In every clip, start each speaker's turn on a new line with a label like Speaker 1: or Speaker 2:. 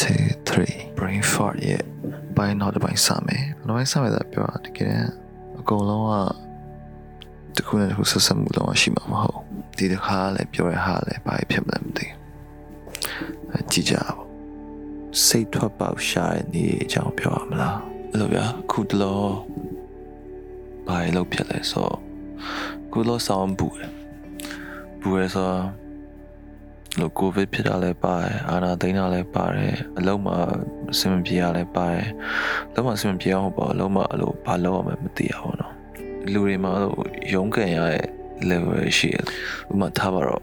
Speaker 1: 2 3 brain fart ရဲ့ဘိုင်းတော့တစ်ပိုင်းစမယ်နောက်ပိုင်းစမယ်ဆိုပြောတာတကယ်အကုန်လုံးကတခုနဲ့တခုဆက်ဆက်မှုလုံးဝရှိမှာမဟုတ်ဒီတစ်ခါလည်းပြောရဟာလည်းဘာဖြစ်မလဲမသိဘူးကြည့်ကြပါစိတ်ထွက်ပေါက်ရှာတဲ့နေ့အကြောင်းပြောရမလားအဲ့လိုဗျာခုတလောဘာလို့ဖြစ်လဲဆိုခုလောဆောင်းဘူးဘူးရဆို လို့ကိုဗစ်ဖြစ်တာလည်းပါတယ်အာနာသိန်းတာလည်းပါတယ်အလုံးမှာအဆင်မပြေရလည်းပါတယ်အလုံးမှာအဆင်မပြေအောင်ပေါ့အလုံးမှာအဲ့လိုဘာလုပ်ရမလဲမသိရဘူးနော်လူတွေမှာအဲ့လိုရုန်းကန်ရတဲ့ level ရှိတယ်ဥပမာထားပါတော့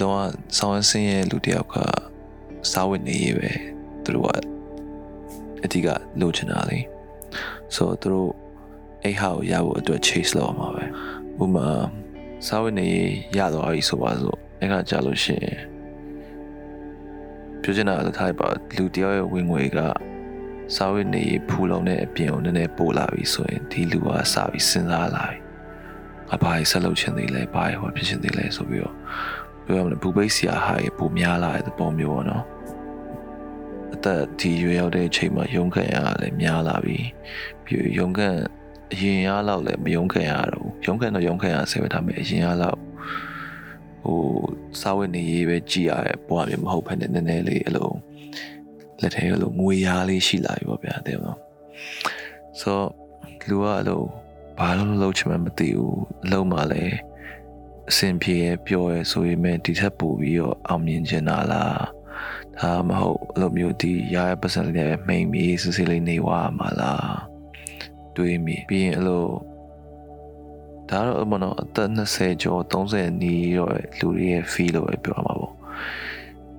Speaker 1: လောကဆောင်းဆင်းရဲ့လူတယောက်ကစားဝတ်နေရေးပဲသူတို့ကအတိကလိုချင်တာလေဆိုတော့သူတို့အိဟာကိုရဖို့အတွက် chase လုပ်အောင်ပါပဲဥပမာစားဝတ်နေရေးရတော့ပြီဆိုပါစို့အဲ့ကကြာလို့ရှိရင် ပြောချင်တာလည်းထားပါလူတယောက်ရဲ့ဝင်ငွေကစားဝတ်နေရေးဖူလုံတဲ့အပြင်ကိုနည်းနည်းပို့လာပြီဆိုရင်ဒီလူကစပြီးစဉ်းစားလာပြီအဘာဆက်လုပ်ချင်သေးလဲဘာဟောဖြစ်ချင်သေးလဲဆိုပြီးတော့ပြောရမလဲဘူပိတ်စီယာဟာပိုများလာတဲ့ပုံမျိုးပေါ့နော်အသက်ဒီရွယ်ရောက်တဲ့အချိန်မှာရုန်းကန်ရလည်းများလာပြီပြီးရုန်းကန်အရင်ရလောက်လည်းမရုန်းကန်ရတော့ဘူးရုန်းကန်တော့ရုန်းကန်ရဆဲပဲထားမယ်အရင်ရလောက် ဟိုစာဝတ်နေရေးပဲကြည်ရတဲ့ဘဝမျိုးမဟုတ်ဘဲနဲ့နည်းနည်းလေးအလိုလက်ထဲအလိုငွေရားလေးရှိလာပြီပေါ့ဗျာတဲ့နော်ဆိုလူကအလိုဘာလို့လုပ်ချင်မှမသိဘူးအလုံးမှလည်းအဆင်ပြေပြောရဲဆိုရင်မဲ့ဒီထက်ပိုပြီးတော့အောင်မြင်ချင်တာလားဒါမဟုတ်အလိုမျိုးဒီရရပတ်စံလေးနဲ့မိန်ပြီးစစ်စစ်လေးနေဝါမှာလားတွေးမိပြီးရင်အလို ဒါတော့မနော်အသက်20ကျော်30နီးတော့လူတွေရဲ့ feel လို့ပဲပြောရမှာပေါ့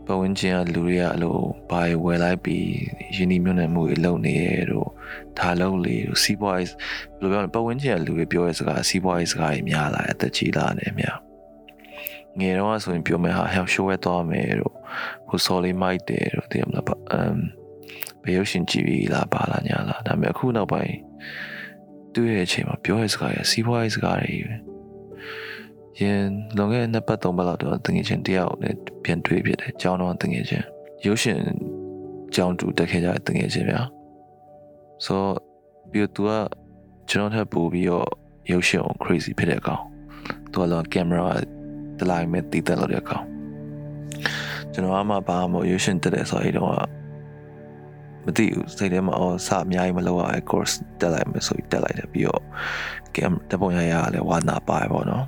Speaker 1: ပဝန်းကျင်ကလူတွေကအဲ့လိုဘာဝယ်လိုက်ပြီးယင်းဒီမျိုးနဲ့မှုတွေလုပ်နေရတော့ဒါလုံးလေးတို့စီးပွားရေးဘယ်လိုပြောလဲပဝန်းကျင်ကလူတွေပြောတဲ့စကားစီးပွားရေးစကားတွေများလာအသက်ကြီးလာနေအများငယ်တော့ဆိုရင်ပြောမယ်ဟာ health show ဝဲသွားမယ်တို့ဟိုစော်လေးမိုက်တယ်တို့သိရမလားအမ်ဘယ်ရုပ်ရှင်ကြည့်ပြီးလားပါလားညာလားဒါပေမဲ့အခုနောက်ပိုင်း တွေ့တဲ့အချိန်မှာပြောတဲ့စကားရစီးပွားရေးစကားတွေပဲရင်လွန်ခဲ့တဲ့နှစ်ပတ်သုံးပတ်လောက်တော့တငယ်ချင်းတယောက်နဲ့ပြန်တွေ့ဖြစ်တယ်ကျောင်းတော်တငယ်ချင်းရုပ်ရှင်ကျောင်းတူတက်ခဲ့ကြတဲ့တငယ်ချင်းဗျာဆိုပြီးတော့ तू ကကျွန်တော်ထပ်ပို့ပြီးတော့ရုပ်ရှင်ကို crazy ဖြစ်တဲ့အကောင် तू ကလည်းကင်မရာတလိုက်မဲ့တည်တက်လို့တဲ့အကောင်ကျွန်တော်အမှဘာမှရုပ်ရှင်တက်တယ်ဆိုရင်တော့ မသိဘူးစိတ်ထဲမှာအော်စအများကြီးမလုပ်ရတဲ့ course တက်လိုက်မယ်ဆိုပြီးတက်လိုက်တယ်ပြီးတော့ကင်တပုံရရလည်းဝါနာပါပေါ့နော်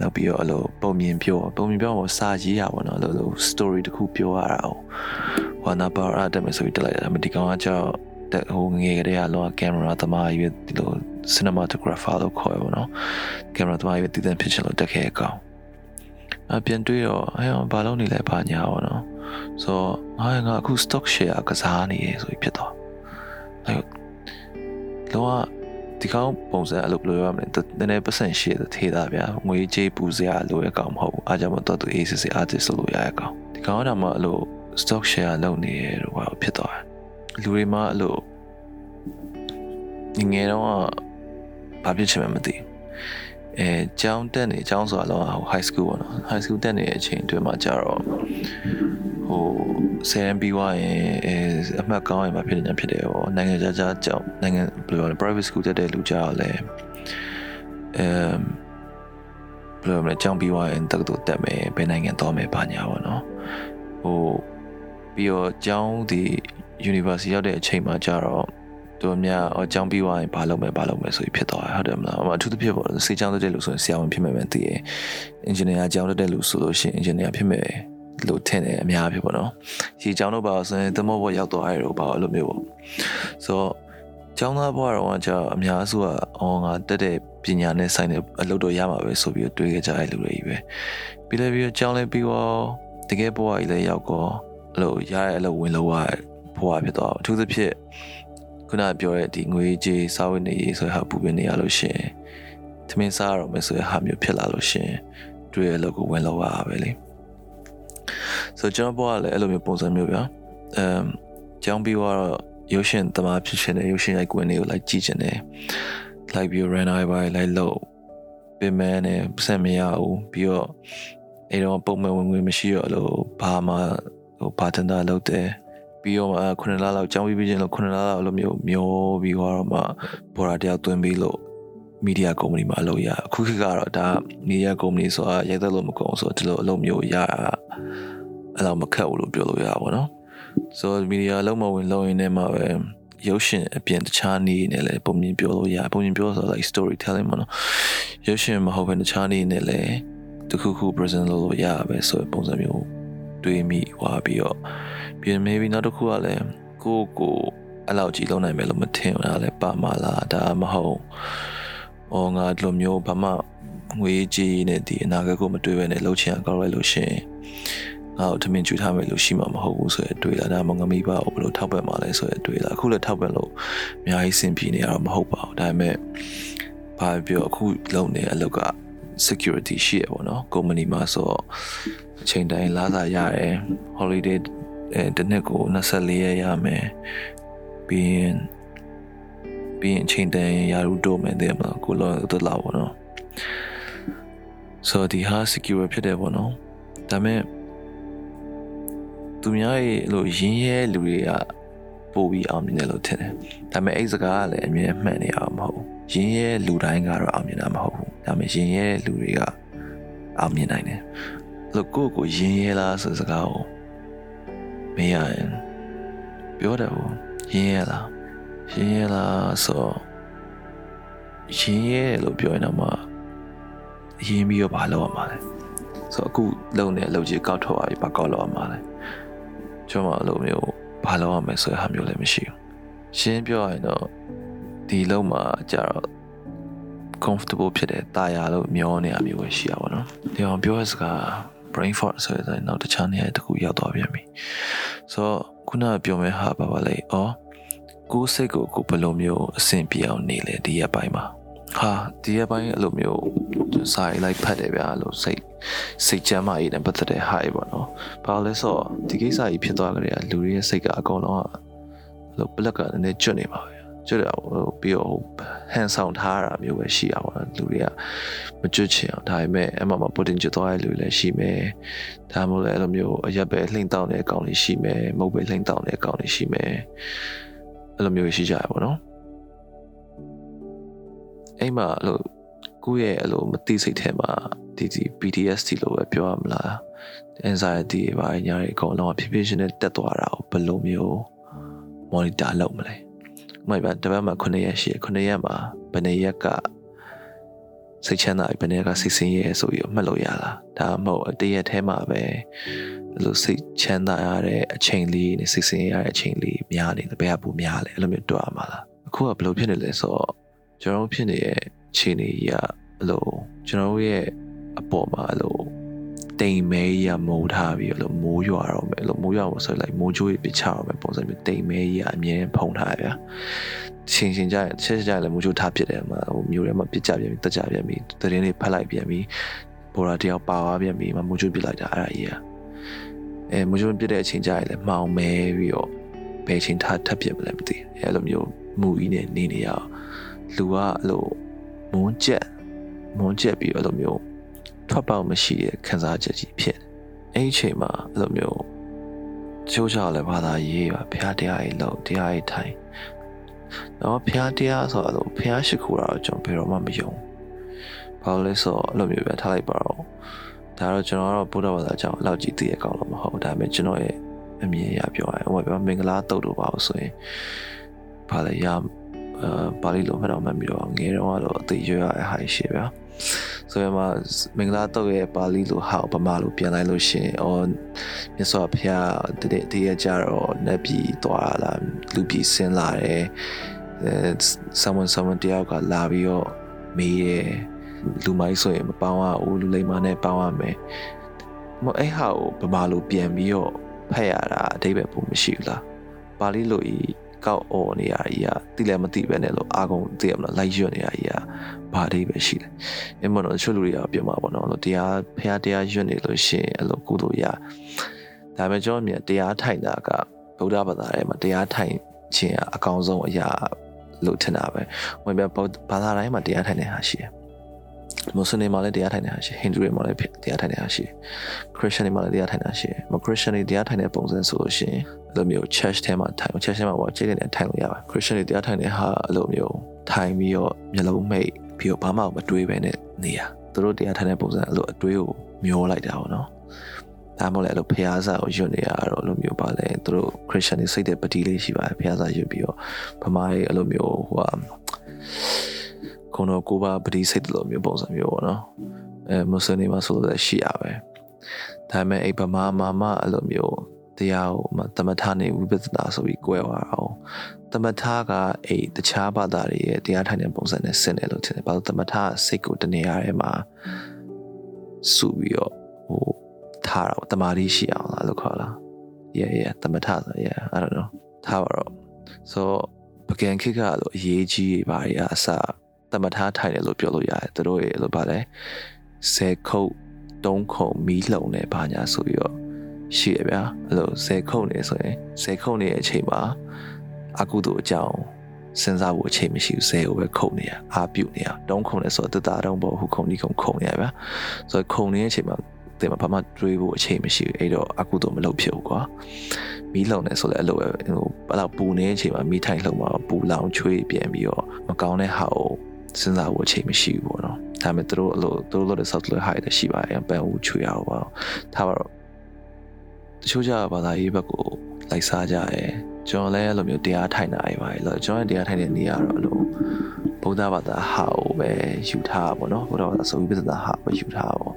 Speaker 1: နောက်ပြီးတော့အဲ့လိုပုံမြင်ပြောပုံမြင်ပြောတော့စာရေးရပါတော့အဲ့လို story တခုပြောရတာ哦ဝါနာပါရတက်မယ်ဆိုပြီးတက်လိုက်တာမဒီကောင်ကကြောက်တက်ဟိုငယ်ကလေးကလောကင်မရာသမားရွေးဒီလို cinematographer လို့ခေါ်ရပါတော့ကင်မရာသမားရွေးတည်တဲ့ picture လို့တက်ခဲ့အကောင်အပြန်တွေ့တော့အဲဘာလို့နေလဲဘာညာပေါ့နော် ဆိုတော့ငါငါအခု stock share ကစားနေရဆိုပြီးဖြစ်သွားအဲလောကဒီကောင်ပုံစံအဲ့လိုဘယ်လိုပြောရမလဲနည်းနည်းပတ်စံရှိတဲ့ထေးတာဗျာငွေကြေးပူစရာလိုရကောင်မဟုတ်ဘူးအားကြောင့်မတော်သူ ACC artist လို့ရရကောင်ဒီကောင်ကတော့မှအဲ့လို stock share လုပ်နေရတော့ဘာဖြစ်သွားတယ်လူတွေမှအဲ့လိုငငယ်တော့ဘာဖြစ်ချင်မှမသိ အဲကျောင်းတက်နေကျောင်းဆိုတာတော့ high school ပေါ့နော် high school တက်နေတဲ့အချိန်အတွင်းမှာကြတော့ဟိုဆယ်ရင်ပြီးွားရင်အဲအမှတ်ကောင်းရင်မဖြစ်နေဖြစ်တယ်ဟောနိုင်ငံခြားခြားကြောင်းနိုင်ငံဘယ်လိုလဲ private school တက်တဲ့လူကြတော့လဲအဲဘယ်လိုလဲကျောင်းပြီးွားရင်တက္ကသိုလ်တက်မယ်ဘယ်နိုင်ငံသွားမယ်ဘာညာပေါ့နော်ဟိုပြီးတော့ကျောင်းဒီ university ရောက်တဲ့အချိန်မှာကြတော့ တို့များအကြောင်းပြီးသွားရင်ဘာလုပ်မယ်ဘာလုပ်မယ်ဆိုပြီးဖြစ်သွားတယ်ဟုတ်တယ်မလားအထူးသဖြင့်ပေါ့စေချောင်းတက်တဲ့လူဆိုရင်ဆရာဝန်ဖြစ်မယ်ပဲသိရင်အင်ဂျင်နီယာကျောင်းတက်တဲ့လူဆိုလို့ရှိရင်အင်ဂျင်နီယာဖြစ်မယ်လို့ထင်တယ်အများဖြစ်ပေါ့နော်ရေကျောင်းတော့ပါဆိုရင်တမောဘောရောက်သွားရတော့ပါအဲ့လိုမျိုးပေါ့ဆိုတော့ကျောင်းသားဘဝတော့ကျအများစုကအော်ငါတက်တဲ့ပညာနဲ့ဆိုင်တဲ့အလုပ်တော့ရမှာပဲဆိုပြီးတွေးခဲ့ကြတဲ့လူတွေကြီးပဲပြီးလည်းပြီးတော့ကျောင်းလည်းပြီးတော့တကယ်ဘဝကြီးလည်းရောက်တော့အဲ့လိုရတဲ့အလုပ်ဝင်လို့ရဘဝဖြစ်သွားအထူးသဖြင့် ခုနပြောတဲ့ဒီငွေကြေးစာဝတ်နေရေးဆိုတဲ့ဟာပူပင်နေရလို့ရှင်သမင်းစားရတော့မယ်ဆိုတဲ့ဟာမျိုးဖြစ်လာလို့ရှင်တွေ့ရလို့ကိုဝင်လောက်ရပဲလေဆိုကျွန်တော်ဘွားလည်းအဲ့လိုမျိုးပုံစံမျိုးဗျာအမ်ကျောင်းပြီးတော့ရုပ်ရှင်သမားဖြစ်ရှင်တဲ့ရုပ်ရှင်ရိုက်ကွင်းတွေကိုလိုက်ကြည့်ချင်တယ်လိုက်ပြီး run eye by လိုက်လို့ပြင်မဲနဲ့ဆက်မရဘူးပြီးတော့အဲ့တော့ပုံမှန်ဝင်ဝင်မရှိတော့လို့ဘာမှဟိုပါတန်တာလုပ်တယ် ပြီးတော့မှခုနှစ်လလောက်ကြောင်းပြီးပြီးချင်းလို့ခုနှစ်လလောက်လိုမျိုးမျောပြီးတော့မှဘော်ဒါတယောက်သွင်းပြီးလို့မီဒီယာကုမ္ပဏီမှာအလုပ်ရအခုခေတ်ကတော့ဒါမီဒီယာကုမ္ပဏီဆိုတာရိုက်သက်လို့မကုန်ဆိုတော့ဒီလိုအလုပ်မျိုးရတာအဲ့တော့မခက်ဘူးလို့ပြောလို့ရပါဘောနော်ဆိုတော့မီဒီယာလုံးမဝင်လုံးရင်လည်းမှပဲရုပ်ရှင်အပြင်တခြားနည်းနဲ့လည်းပုံမြင်ပြောလို့ရပုံမြင်ပြောဆိုတော့ like storytelling ပေါ့နော်ရုပ်ရှင်မဟုတ်ဘဲတခြားနည်းနဲ့လည်းတခုခု present လုပ်လို့ရပဲဆိုတဲ့ပုံစံမျိုးတွေးမိဟွာပြီးတော့ ပြီး maybe နောက်တစ်ခုကလည်းကိုကိုအဲ့လောက်ကြီးလုံးနိုင်မယ်လို့မထင်ဘူးလားလဲပါမလားဒါမဟုတ်။အော်ငါဒီလိုမျိုးဘာမှငွေကြီးနဲ့ဒီအနာဂတ်ကိုမတွေးဘဲနဲ့လှုပ်ချင်အောင်ကောက်လိုက်လို့ရှင်ငါ့ကိုထမင်းကျွေးထားမယ်လို့ရှိမှာမဟုတ်ဘူးဆိုရတွေ့လာဒါမှငမိပါကိုဘယ်လိုထောက်ပံ့မှာလဲဆိုရတွေ့လာအခုလည်းထောက်ပံ့လို့အများကြီးစင်ပြေနေရတော့မဟုတ်ပါဘူးဒါပေမဲ့ဘာပြောအခုလုပ်နေတဲ့အလုပ်က security ရှိရပေါ့နော် company မှာဆိုအချိန်တိုင်းလာစာရတယ် holiday အဲတစ်နှစ်ကို24ရက်ရမယ်ပြီးရင်ပြီးရင်အချိန်တိုင်းရာထူးတိုးမယ်တဲ့မလားကိုလောတော့လာပေါ့နော်ဆိုတော့ဒီဟာ secure ဖြစ်တယ်ပေါ့နော်ဒါပေမဲ့သူများရဲ့လို့ရင်းရဲလူတွေကပို့ပြီးအောင်မြင်တယ်လို့ထင်တယ်ဒါပေမဲ့အဲ့စကားကလည်းအမြဲမှန်နေအောင်မဟုတ်ဘူးရင်းရဲလူတိုင်းကတော့အောင်မြင်တာမဟုတ်ဘူးဒါပေမဲ့ရင်းရဲလူတွေကအောင်မြင်နိုင်တယ်လို့ကိုယ့်ကိုရင်းရဲလားဆိုစကားကို မေးရရင်ပြောတယ်ဘူးရင်းရဲလားရင်းရဲလားဆိုရင်းရဲလို့ပြောရင်တော့မှရင်းပြီးတော့ဘာလုပ်ရမှာလဲဆိုတော့အခုလုံနေအလုပ်ကြီးကောက်ထွက်သွားပြီဘာကောက်လုပ်ရမှာလဲကျွန်တော်အလုပ်မျိုးဘာလုပ်ရမလဲဆိုတဲ့ဟာမျိုးလည်းမရှိဘူးရှင်းပြောရရင်တော့ဒီလုံးမှာကြတော့ comfortable ဖြစ်တဲ့တာယာလို့မျောနေရမျိုးပဲရှိရပါတော့ဒီအောင်ပြောရစကား brain fart ဆိုတဲ့နောက်တစ်ခြားနေရာတစ်ခုရောက်သွားပြန်ပြီဆိုတော့ခုနကပြောမဲ့ဟာပါပါလေဩကိုယ်စိတ်ကိုကိုဘယ်လိုမျိုးအဆင်ပြေအောင်နေလဲဒီရက်ပိုင်းမှာဟာဒီရက်ပိုင်းအဲ့လိုမျိုးစာရေးလိုက်ဖတ်တယ်ဗျာလို့စိတ်စိတ်ကြမ်းမာရေးနဲ့ပတ်သက်တဲ့ဟာတွေပေါ့နော်။ဘာလို့လဲဆိုတော့ဒီကိစ္စကြီးဖြစ်သွားကြတဲ့လူတွေရဲ့စိတ်ကအကုန်လုံးကလို့ပလက်ကနည်းနည်းကျွတ်နေပါပဲ။ ကျွတ်တယ်ဟိုပြီးတော့ဟန်ဆောင်ထားတာမျိုးပဲရှိရပါတော့လူတွေကမကျွတ်ချင်အောင်ဒါပေမဲ့အမှမပုတင်ကျွတ်သွားတဲ့လူတွေလည်းရှိမယ်။ဒါမှမဟုတ်လည်းအဲ့လိုမျိုးအရက်ပဲလှိမ့်တောင်းတဲ့အကောင်တွေရှိမယ်။မုတ်ပဲလှိမ့်တောင်းတဲ့အကောင်တွေရှိမယ်။အဲ့လိုမျိုးရှိကြရပါတော့။အိမ်မှာအဲ့လိုကိုယ့်ရဲ့အဲ့လိုမသိစိတ်ထဲမှာဒီဒီ PTSD လို့ပဲပြောရမလား anxiety ဘာညာတွေအကုန်လုံးဖြည်းဖြည်းချင်းနဲ့တက်သွားတာကိုဘယ်လိုမျိုး monitor လုပ်မလဲ။ မိုက်ပါတပတ်မှာ9ရက်ရှိရ9ရက်မှာဘယ်နှစ်ရက်ကစိတ်ချမ်းသာပြီဘယ်နှစ်ရက်ကစိတ်ဆင်းရဲဆိုပြီးမှတ်လို့ရလား။ဒါမှမဟုတ်တရက်ထဲမှာပဲအဲ့လိုစိတ်ချမ်းသာရတဲ့အချိန်လေးနဲ့စိတ်ဆင်းရဲရတဲ့အချိန်လေးများနေတယ်ဘယ်ကပူများလဲအဲ့လိုမျိုးတွေ့ရမှာလား။အခုကဘယ်လိုဖြစ်နေလဲဆိုတော့ကျွန်တော်ဖြစ်နေတဲ့အခြေအနေကြီးကအဲ့လိုကျွန်တော်ရဲ့အပေါ်မှာအဲ့လို တိမ်မဲကြီးကမိုးထားပြီးအဲ့လိုမိုးရွာတော့မယ်အဲ့လိုမိုးရွာလို့ဆိုလိုက်မိုးကြိုးကြီးပြချတော့မယ်ပုံစံမျိုးတိမ်မဲကြီးကအမြဲဖုံထားရဗျာချင်းချင်းကြရင်ချက်ချက်ကြရင်လည်းမိုးကြိုးထားဖြစ်တယ်မှာဟိုမျိုးထဲမှာပြစ်ကြပြန်ပြီးတက်ကြပြန်ပြီးတရင်လေးဖက်လိုက်ပြန်ပြီးဘော်ရာတယောက်ပါသွားပြန်ပြီးမမိုးကြိုးပြလိုက်တာအဲ့ဒါကြီးอ่ะအဲမိုးကြိုးပြတဲ့အချိန်ကြရင်လည်းမှောင်မဲပြီးတော့ဘယ်ချိန်ထားထပ်ပြမလဲမသိအဲ့လိုမျိုးမူကြီးနဲ့နေနေရအောင်လူကအဲ့လိုမုန်းကျက်မုန်းကျက်ပြီးအဲ့လိုမျိုး ထွက်ပေါက်မရှိတဲ့ခံစားချက်ကြီးဖြစ်အဲ့ဒီအချိန်မှာအဲ့လိုမျိုးချိုးချောက်လည်းဘာသာရေးပါဖះတရားကြီးလို့တရားကြီးထိုင်တော့ဖះတရားဆိုတော့ဖះရှိခိုးတာတော့ကျွန်တော်ဘယ်တော့မှမယုံဘာလို့လဲဆိုတော့အဲ့လိုမျိုးပဲထားလိုက်ပါတော့ဒါတော့ကျွန်တော်ကတော့ဘုရားဘာသာကြောင့်အလောက်ကြီးသိရကောင်းလို့မဟုတ်ဒါပေမဲ့ကျွန်တော်ရဲ့အမြင်အရပြောရရင်ဟိုပြောမင်္ဂလာတုတ်တော့ပါလို့ဆိုရင်ဘာလဲရအာပါဠိလိုမှတ်တော့မှတ်ပြီးတော့ငယ်တော့တော့အသေးရွရတဲ့ဟာရှိဗျာ ဆိုရမှာမင်္ဂလာတော့ရဲ့ပါဠိလိုဟာပမာလိုပြန်လိုက်လို့ရှင်အော်မြတ်စွာဘုရားတည်းတည်းရကြတော့နတ်ပြည်သွားလာလူပြည်ဆင်းလာတယ်အဲ someone someone တယောက်ကလာပြီးတော့မေးတယ်လူမိုင်းဆိုရင်မပေါင်းရဘူးလူလိမ္မာနဲ့ပေါင်းရမယ်မအဲ့ဟာကိုပမာလိုပြန်ပြီးတော့ဖတ်ရတာအတိတ်ပဲပုံမရှိဘူးလားပါဠိလိုဤ ကောက်အော်နေရကြီးကတိလည်းမတိပဲနဲ့လို့အာကုန်သိရမလားလိုက်ရွတ်နေရကြီးကဘာအိပဲရှိတယ်အဲ့မတော့ချွတ်လူတွေကပြောမှာပေါ့နော်လို့တရားဖះတရားရွတ်နေလို့ရှင်အဲ့လိုကုသိုလ်ရဒါပေမဲ့ကျွန်တော်မြင်တရားထိုင်တာကဗုဒ္ဓဘာသာထဲမှာတရားထိုင်ခြင်းအကောင်းဆုံးအရာလို့ထင်တာပဲဝင်ပြဘာသာတိုင်းမှာတရားထိုင်နေတာရှိတယ် မွတ်စလင်တွေမှာလည်းတရားထိုင်နေတာရှိဟိန္ဒူတွေမှာလည်းတရားထိုင်နေတာရှိခရစ်ယာန်တွေမှာလည်းတရားထိုင်နေတာရှိမခရစ်ယာန်တွေတရားထိုင်တဲ့ပုံစံဆိုလို့ရှိရင်အဲ့လိုမျိုး church ထဲမှာထိုင် church ထဲမှာပေါ့ခြေနဲ့ထိုင်လို့ရပါတယ်ခရစ်ယာန်တွေတရားထိုင်တဲ့ဟာအဲ့လိုမျိုးထိုင်ပြီးတော့မျက်လုံးမိတ်ပြီးတော့ဘာမှမတွေးပဲနဲ့နေရသူတို့တရားထိုင်တဲ့ပုံစံအဲ့လိုအတွေးကိုမျောလိုက်တာပေါ့နော်ဒါမှမဟုတ်လည်းအဲ့လိုဖျားစာကိုယွတ်နေရတော့အဲ့လိုမျိုးပါလဲသူတို့ခရစ်ယာန်တွေစိတ်တဲ့ပတိလေးရှိပါတယ်ဖျားစာယွတ်ပြီးတော့ဗမာတွေအဲ့လိုမျိုးဟိုဟာ ခုံတော်ကိုပါပတိစိတ်တလို့မျိုးပုံစံမျိုးပေါ့နော်အဲမွတ်စလင်တွေမှာဆိုလို့ရှိရပဲဒါပေမဲ့အဲ့ဗမာမာမအဲ့လိုမျိုးတရားဟိုမှာတမထနဲ့ဝိပဿနာဆိုပြီး꿰သွားအောင်တမထကအဲ့တခြားဘာသာတွေရဲ့တရားထိုင်တဲ့ပုံစံနဲ့ဆင်တယ်လို့ထင်တယ်ဘာလို့တမထစိတ်ကိုတနေရာထဲမှာစုပြီးတော့ဟိုထားတာတမာရီရှိအောင်လားလို့ခေါ်လား yeah yeah တမထဆို yeah i don't know ထားပါတော့ so ပကံခိကလို့အရေးကြီးပါရအစ တမထထိုင်တယ်လို့ပြောလို့ရတယ်သူတို့ရဲ့လို့ပါလဲဆယ်ခုတ်သုံးခုံမီးလှုံနေပါညာဆိုပြီးတော့ရှိရဗျာအဲ့လိုဆယ်ခုတ်နေဆိုရင်ဆယ်ခုတ်နေတဲ့အချိန်မှာအကုသို့အကြောင်းစဉ်းစားဖို့အချိန်မရှိဘူးဆယ်ကိုပဲခုတ်နေရအာပြုတ်နေရတုံးခုံနေဆိုတော့တတတုံးပေါ့ဟုခုံဒီခုံခုံနေရဗျာဆိုတော့ခုံနေတဲ့အချိန်မှာတင်မှာဘာမှတွေးဖို့အချိန်မရှိဘူးအဲ့တော့အကုသို့မလုပ်ဖြစ်ဘူးကွာမီးလုံနေဆိုလဲအဲ့လိုပဲဟိုဘယ်တော့ပူနေတဲ့အချိန်မှာမီးထိုင်လုံမှာပူလောင်ချွေးပြန်ပြီးတော့မကောင်းတဲ့ဟာကို စဉ်းစားဖို့အချိန်မရှိဘူးပေါ့နော်ဒါပေမဲ့သူတို့အဲ့လိုသူတို့လို့တဲ့ software ဟာရရှိပါတယ်ပန်ဦးချွေရအောင်ပါထားပါတော့တချို့ကြဘာသာရေးဘက်ကိုလိုက်စားကြတယ်ကျွန်တော်လည်းအဲ့လိုမျိုးတရားထိုင်တာတွေပါလေကျွန်တော်တရားထိုင်တဲ့နေရာတော့အဲ့လိုဗုဒ္ဓဘာသာဟာကိုပဲယူထားပါဘောနော်ဗုဒ္ဓဘာသာဆိုပြီးပြဿနာဟာပဲယူထားပါဘော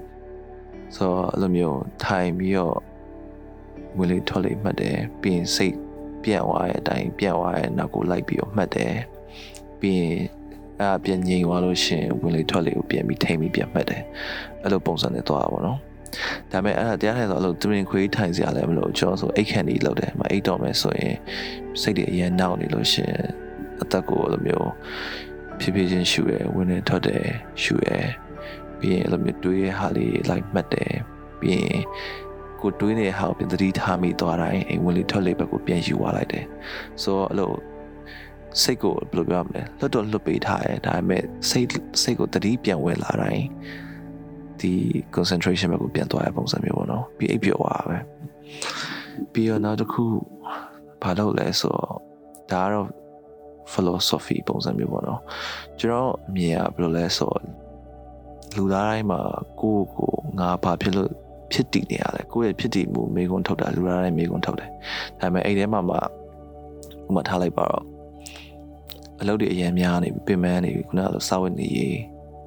Speaker 1: ဆိုတော့အဲ့လိုမျိုးထိုင်ပြီးတော့ဝင်လေထွက်လေမှတ်တယ်ပြီးရင်စိတ်ပြန့်သွားတဲ့အတိုင်းပြန့်သွားတဲ့နောက်ကိုလိုက်ပြီးတော့မှတ်တယ်ပြီးရင် အဲ့ပြန်ငြိမ်သွားလို့ရှင်ဝင်လေထွက်လေကိုပြန်ပြီးထိမ့်ပြီးပြန်မှတ်တယ်အဲ့လိုပုံစံနဲ့သွားတာပေါ့နော်ဒါပေမဲ့အဲ့ဒါတရားထိုင်ဆိုအဲ့လိုသူရင်ခွေးထိုင်စရာလည်းမလိုကျွန်တော်ဆိုအိတ်ခန့်ကြီးလောက်တယ်မအိတ်တော့မယ်ဆိုရင်စိတ်တွေအရင်နောက်နေလို့ရှင်အသက်ကိုအဲ့လိုမျိုးဖြည်းဖြည်းချင်းရှူရယ်ဝင်နေထွက်တယ်ရှူရယ်ပြီးရင်အဲ့လိုမျိုးတွေးရဟာလေးလိုက်မှတ်တယ်ပြီးရင်ကိုတွေးနေတဲ့ဟာကိုပြန်သတိထားမိသွားတိုင်းအိမ်ဝင်လေထွက်လေဘက်ကိုပြန်ယူသွားလိုက်တယ်ဆိုတော့အဲ့လို စိတ်ကိုဘယ်လိုပြောရမလဲလွတ်တော့လွတ်ပေးထားတယ်ဒါပေမဲ့စိတ်စိတ်ကိုတတိပြန်ဝင်လာတိုင်းဒီ concentration ဘက်ကိုပြန်သွားရပုံစံမျိုးပေါ့နော်ပြီးအိပ်ပျော်သွားပဲပြီးတော့နောက်တစ်ခုဘာလို့လဲဆိုတော့ဒါကတော့ philosophy ပုံစံမျိုးပေါ့နော်ကျွန်တော်အမြင်ကဘယ်လိုလဲဆိုတော့လူသားတိုင်းမှာကိုယ့်ကိုငါဘာဖြစ်လို့ဖြစ်တည်နေရလဲကိုယ့်ရဲ့ဖြစ်တည်မှုမိကွန်းထုတ်တာလူသားတိုင်းမိကွန်းထုတ်တယ်ဒါပေမဲ့အဲ့ထဲမှာမှဥမာထားလိုက်ပါတော့ အလုပ်တွေအရင်များနေပြီပြင်ပန်းနေပြီခုနကလိုစာဝတ်နေရေး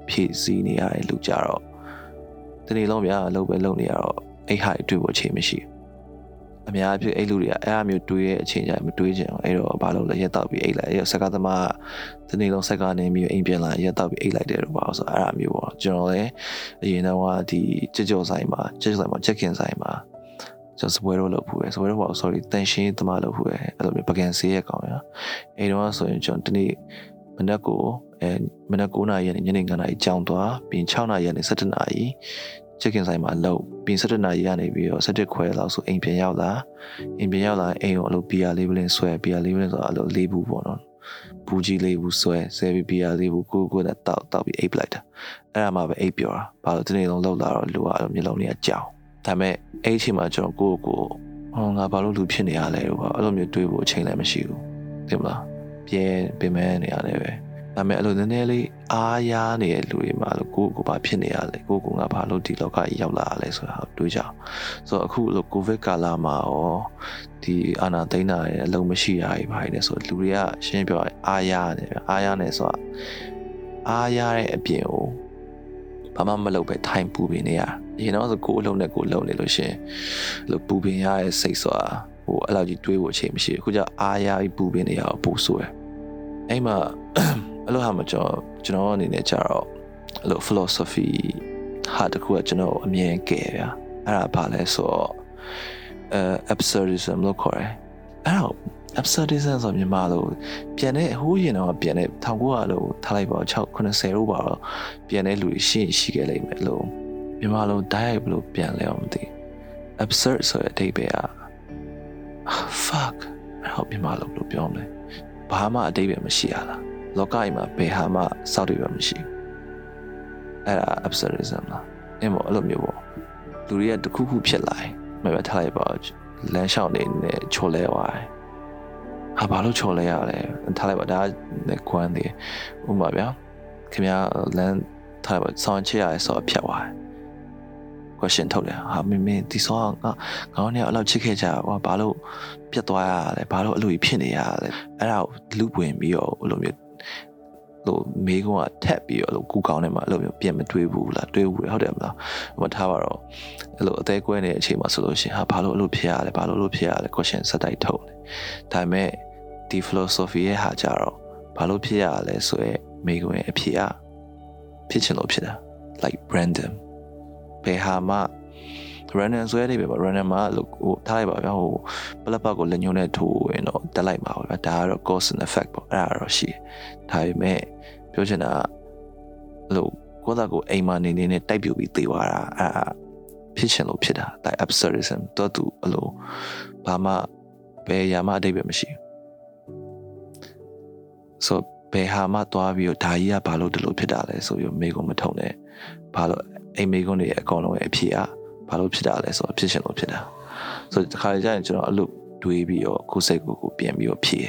Speaker 1: ဖြည့်ဆည်းနေရတဲ့လူကြတော့ဒီနေ့လုံးဗျာအလုပ်ပဲလုပ်နေရတော့အဲ့ဟာတွေတွေ့ဖို့အချိန်မရှိအများအပြည့်အဲ့လူတွေကအဲ့အမျိုးတွေးရဲ့အချိန်ကြမတွေးကြအောင်အဲ့တော့ဘာလို့လဲရက်တော့ပြီးအိတ်လိုက်အဲ့စကားသမားဒီနေ့လုံးဆက်ကနေပြီးအိမ်ပြန်လာရက်တော့ပြီးအိတ်လိုက်တယ်တော့ပါဆိုအဲ့အမျိုးပေါ့ကျွန်တော်လည်းအရင်တော့ဒီကြကြောဆိုင်မှာကြကြောဆိုင်မှာချက်ခင်ဆိုင်မှာ ကျွန်တော်စပွဲတော့လုပ်ဖို့ပဲစပွဲတော့ပါ sorry တန်ရှင်းသမားလုပ်ဖို့ပဲအဲ့လိုမျိုးပကံဆေးရကောင်ရအဲ့တော့ဆိုရင်ကျွန်တော်ဒီနေ့မနက်ကိုအဲမနက်9နာရီကနေညနေ9နာရီကြောင်းသွားပြီး6နာရီကနေ7နာရီချက်ခင်ဆိုင်မှာလုပ်ပြီး7နာရီကနေပြီးတော့7ခွဲလောက်ဆိုအိမ်ပြန်ရောက်လာအိမ်ပြန်ရောက်လာအိမ်ကိုအလုပ်ဘီယာလေးပလင်းဆွဲဘီယာလေးပလင်းဆိုတော့အလုပ်လေးဘူးပေါ့နော်ဘူးကြီးလေးဘူးဆွဲဆဲပြီးဘီယာလေးဘူးကိုကိုနဲ့တောက်တောက်ပြီးအိပ်ပလိုက်တာအဲ့ဒါမှပဲအိပ်ပြောတာဘာလို့ဒီနေ့လုံးလောက်လာတော့လူကအဲ့လိုမျိုးလုံးတွေကကြောင် ဒါပေမဲ့အဲ့အချိန်မှာကျွန်တော်ကိုကိုဟောငါဘာလို့လူဖြစ်နေရလဲလို့ပေါ့အဲ့လိုမျိုးတွေးဖို့အချိန်လည်းမရှိဘူးတင်မလားပြဲပင်မဲနေရတယ်ပဲဒါပေမဲ့အဲ့လိုနည်းနည်းလေးအားရနေတဲ့လူတွေမှာလို့ကိုကိုဘာဖြစ်နေရလဲကိုကိုငါဘာလို့ဒီလောကကြီးရောက်လာရလဲဆိုတာတွေးကြအောင်ဆိုတော့အခုလို့ကိုဗစ်ကာလမှာရောဒီအာနာသိန်းတာရဲ့အလုံးမရှိရကြီးပါနေဆိုလူတွေကရှင်းပြောအားရနေဗျအားရနေဆိုတော့အားရတဲ့အပြင်ကို ဘာမှမလုပ်ပဲထိုင်ပူပင်နေရအရင်တော့ဆိုကိုအလုံးနဲ့ကိုလုံနေလို့ရှင်လို့ပူပင်ရတဲ့စိတ်ဆိုတာဟိုအဲ့လောက်ကြီးတွေးဖို့အချိန်မရှိဘူးအခုကျအားရပြီးပူပင်နေရအောင်ပူဆိုရယ်အဲ့မှာအဲ့လိုဟာမှကျွန်တော်ကျွန်တော်အနေနဲ့ကြတော့အဲ့လို philosophy ဟာတခုကကျွန်တော်အမြင်ကဲဗျာအဲ့ဒါဘာလဲဆိုတော့အဲ absurdism လို့ခေါ်တယ်အဲ့တော့ absurdism ဆိုမြန်မာလိုပြန်တဲ့ဟိုးရင်တော့ပြန်တဲ့1900လို့ထားလိုက်ပါ6 90လို့ပါတော့ပြန်တဲ့လူရှိရှိခဲ့လိမ့်မယ်လို့မြန်မာလို diet ဘလို့ပြန်လဲအောင်မသိ absurd ဆိုတဲ့အဓိပ္ပာယ်က fuck အဲ့တော့မြန်မာလိုဘလို့ပြောမလဲဘာမှအဓိပ္ပာယ်မရှိရလားလောကကြီးမှာဘယ်ဟာမှစောက်တွေပဲမရှိဘူးအဲ့ဒါ absurdism လားအင်းပေါ့အဲ့လိုမျိုးပေါ့လူတွေကတခုခုဖြစ်လာရင်မပဲထားလိုက်ပါလမ်းလျှောက်နေနေချိုလဲသွားတယ် ဟာဘာလို့ချော်လဲရလဲထားလိုက်ပါဒါကွမ်းတယ်ဥပမာဗျာခင်ဗျာလမ်းထားလိုက်ပါဆောင်းချရရဲဆောအဖြတ်သွားတယ် question ထုတ်တယ်ဟာမင်းမင်းဒီဆောကငေါင်းနေအဲ့လောက်ချစ်ခဲ့ကြဟာဘာလို့ပြတ်သွားရလဲဘာလို့အဲ့လိုဖြစ်နေရလဲအဲ့ဒါကိုလူပွင့်ပြီးတော့အဲ့လိုမျိုး လို့မေးကုန်းကထက်ပြီးတော့လို့ကူကောင်းနေမှာအဲ့လိုမျိုးပြင်မတွေးဘူးလားတွေးဘူးဟုတ်တယ်မလားဟိုထားပါတော့အဲ့လိုအသေးကွဲနေတဲ့အချိန်မှာဆိုလို့ရှိရင်ဟာဘာလို့အဲ့လိုဖြစ်ရလဲဘာလို့အဲ့လိုဖြစ်ရလဲ question စတိုက်ထုတ်တယ်ဒါပေမဲ့ဒီ philosophy ရဲ့ဟာကြတော့ဘာလို့ဖြစ်ရလဲဆိုရဲမေးကုန်းရဲ့အဖြေကဖြစ်ချင်လို့ဖြစ်တာ like random ဘယ်ဟာမှ random ဆွဲနေပဲပေါ့ random မှာလို့ဟိုထားလိုက်ပါဗျာဟိုပလက်ပတ်ကိုလက်ညှိုးနဲ့ထိုးရင်တော့တက်လိုက်ပါဗျာဒါကတော့ cause and effect ပေါ့အဲ့ဒါတော့ရှိဒါပေမဲ့ပြောချင်တာလို့ကိုယ့်သားကိုအိမ်မှာနေနေနဲ့တိုက်ပြူပြီးသေသွားတာအဲ့ဒါဖြစ်ချင်လို့ဖြစ်တာဒါ absurdism တော့သူအလိုဘာမှဘယ်ရာမှအတိတ်ပဲမရှိဘူးဆိုဘယ်ဟာမှသွားပြီးတော့ဒါကြီးကဘာလို့ဒီလိုဖြစ်တာလဲဆိုပြီးမေကိုမထုံနဲ့ဘာလို့အိမ်မေကွန်းတွေအကောင်လုံးရဲ့အဖြစ်อ่ะ ဘာလို့ဖြစ်တာလဲဆိုတော့ဖြစ်ရှင်လို့ဖြစ်တာဆိုတော့ဒီခါကျရင်ကျွန်တော်အလုပ်တွေးပြီးတော့ကိုယ်စိတ်ကိုကိုပြန်ပြီးတော့ဖြည့်ရ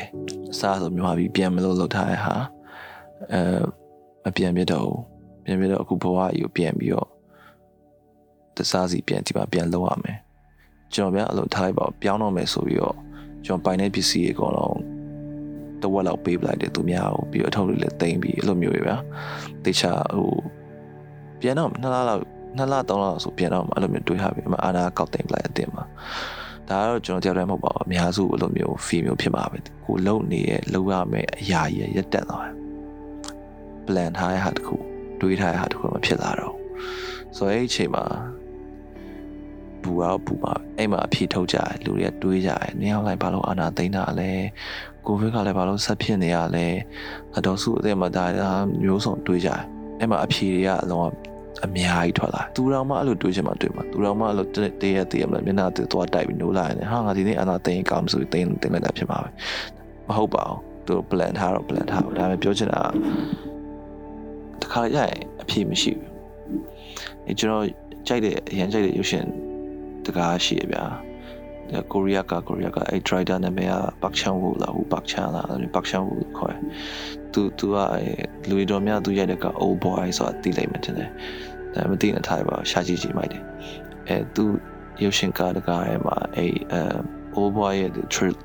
Speaker 1: အစားဆိုမြန်မာပြီးပြန်မလို့လုပ်ထားတဲ့ဟာအဲမပြန်ပြတော့ဘူးပြန်ပြတော့အခုဘဝကြီးကိုပြန်ပြီးတော့တစားစီပြန်ဒီမှာပြန်လုပ်ရမယ်ကျွန်တော်ပြန်အလုပ်ထားလိုက်ပါပြောင်းတော့မယ်ဆိုပြီးတော့ကျွန်တော်ပိုင်တဲ့ပစ္စည်းတွေအကုန်လုံးတဝက်လောက်ပေးပလိုက်တယ်သူများကိုပြီးတော့အထုပ်လေးလည်းတင်ပြီးအဲ့လိုမျိုးတွေဗျာတေချာဟိုပြန်တော့နှစ်လလောက် နှစ်လသုံးလဆိုပြန်တော့အဲ့လိုမျိုးတွေးထားပြီးအမအာနာကောက်တင်လိုက်အတင်မှာဒါကတော့ကျွန်တော်တယောက်တည်းမဟုတ်ပါဘူးအများစုအဲ့လိုမျိုး feel မျိုးဖြစ်မှာပဲကိုလုံနေရဲ့လုံရမယ့်အရာကြီးရက်တက်သွားတယ် plan ထားတဲ့ဟာတခုတွေးထားတဲ့ဟာတခုမဖြစ်လာတော့ဆိုတော့အဲ့အချိန်မှာပူတော့ပူပါအဲ့မှာအဖြေထုတ်ကြတယ်လူတွေကတွေးကြတယ်နေအောင်လိုက်ဘာလို့အာနာသိမ်းတာလဲကိုဗစ်ကလည်းဘာလို့ဆက်ဖြစ်နေရလဲအတော်စုအသက်မှာဒါမျိုးစုံတွေးကြတယ်အဲ့မှာအဖြေတွေကအလုံး အများကြီးထွက်လာသူတော်မှအဲ့လိုတွေးချင်မှတွေးမှာသူတော်မှအဲ့လိုတည့်ရတည့်ရမလားမျက်နှာတူသွားတိုက်ပြီးနိုးလာရင်ဟာငါဒီနေ့အနာသိရင်ကောင်းဆိုပြီးသိရင်သိလိုက်တာဖြစ်မှာပဲမဟုတ်ပါဘူးသူ plan ထားတော့ plan ထားဒါပေမဲ့ပြောချင်တာတခါရရင်အဖြေမရှိဘူးအဲကျွန်တော်ကြိုက်တဲ့အရင်ကြိုက်တဲ့ရုပ်ရှင်တကားရှိရဗျာကိုရီးယားကကိုရီးယားကအဲ driver နာမည်ကပတ်ချန်ဝူလာဟူပတ်ချန်လာပတ်ချန်ဝူခေါ် သူသူကလူတော်များသူရိုက်တဲ့က old boy ဆိုတာသိလိုက်မှတင်တယ်ဒါမသိနေထားပါရှာကြည့်ကြည့်မိုက်တယ်အဲသူရုပ်ရှင်ကားတကားရဲ့မှာအဲ old boy ရဲ့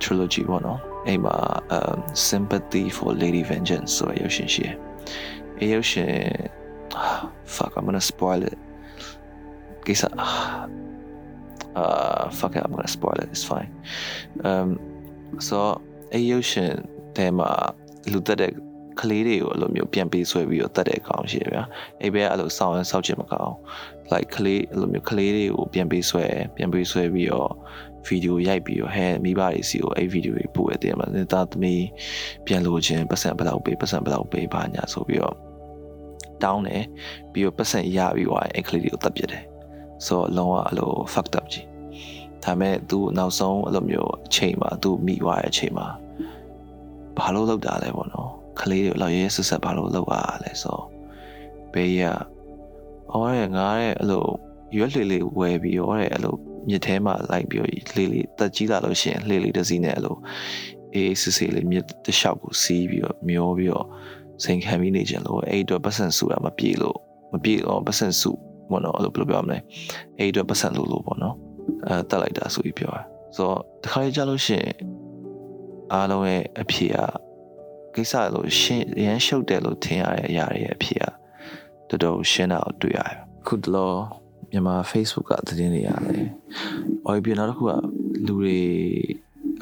Speaker 1: trilogy ပေါ့နော်အဲ့မှာ um sympathy for lady vengeance ဆိုရရုပ်ရှင်ရှိတယ်အဲရုပ်ရှင် fuck i'm gonna spoil it ကိစ္စ uh fuck it i'm gonna spoil it it's fine um so အဲရုပ်ရှင်တဲမှာလူသက်တဲ့ ကလေးတွေကိုအဲ့လိုမျိုးပြန်ပေးဆွဲပြီးတော့တတ်တဲ့အကောင်ရှိရဗျာအဲ့ဘက်အဲ့လိုစောင်းရင်စောက်ချင်မကောင်း like ကလေးအဲ့လိုမျိုးကလေးတွေကိုပြန်ပေးဆွဲပြန်ပေးဆွဲပြီးတော့ဗီဒီယိုရိုက်ပြီးတော့ဟဲမိဘတွေစီကိုအဲ့ဗီဒီယိုတွေပို့ရတယ်မှာတာသမီးပြန်လို့ချင်းပတ်စံဘယ်လောက်ပေးပတ်စံဘယ်လောက်ပေးပါညာဆိုပြီးတော့တောင်းတယ်ပြီးတော့ပတ်စံရပြီးသွားအဲ့ကလေးတွေကိုတတ်ပြတယ်ဆိုတော့လုံးဝအဲ့လို fucked up ကြီးဒါပေမဲ့သူနောက်ဆုံးအဲ့လိုမျိုးအချိန်မှာသူမိသွားတဲ့အချိန်မှာဘာလို့လောက်တာလဲပေါ့နော် ကလေးတွေလောက်ရဲဆက်ဆက်ဘာလို့လောက်ရလဲဆိုဘေးရအော်ရငါရဲ့အဲ့လိုရွက်လှေလေးဝယ်ပြီးရောတဲ့အဲ့လိုမြစ်ထဲမှာလိုက်ပြီးလှေလေးတက်ကြီးလာလို့ရှိရင်လှေလေးတစ်စီးနဲ့အဲ့လိုအေးစစ်စစ်လေးမြစ်တစ်လျှောက်ကိုစီးပြီးတော့မျောပြီးတော့စိန်ခံပြီးနေကြလို့အဲ့တော့ပတ်စံစုတာမပြေလို့မပြေတော့ပတ်စံစုဘောနော်အဲ့လိုဘယ်လိုပြောမလဲအဲ့တော့ပတ်စံလို့လို့ပေါ့နော်အဲတက်လိုက်တာဆိုပြီးပြောတာဆိုတော့တခါကြလို့ရှိရင်အားလုံးရဲ့အဖြေက ကိစ္စလို့ရှင်းရမ်းရှုပ်တယ်လို့ထင်ရတဲ့အရာတွေအဖြစ်ကတော်တော်ရှင်းတာကိုတွေ့ရတယ်ခုတလောမြန်မာ Facebook ကသတင်းတွေရတယ်။အော်ပြနောက်တစ်ခုကလူတွေ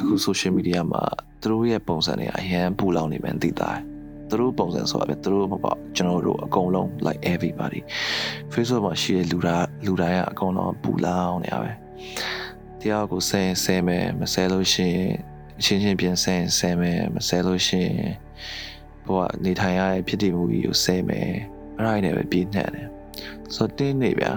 Speaker 1: အခု social media မှာသူတို့ရဲ့ပုံစံတွေအရန်ပူလောင်နေမှန်းသိတာ။သူတို့ပုံစံဆိုတာပဲသူတို့မပေါ့ကျွန်တော်တို့အကုန်လုံး like everybody Facebook မှာရှိတဲ့လူသားလူတိုင်းကအကုန်လုံးပူလောင်နေရပဲ။တရားကိုဆဲဆဲမယ်မဆဲလို့ရှိရင် အချင်းချင်းပြန်ဆဲဆဲမယ်မဆဲလို့ရှိရင်ဘိုကနေထိုင်ရတဲ့ဖြစ်တည်မှုကြီးကိုဆဲမယ်အဲ့ဒါနဲ့ပဲပြည့်နှက်တယ်ဆိုတော့တင်းနေဗျာ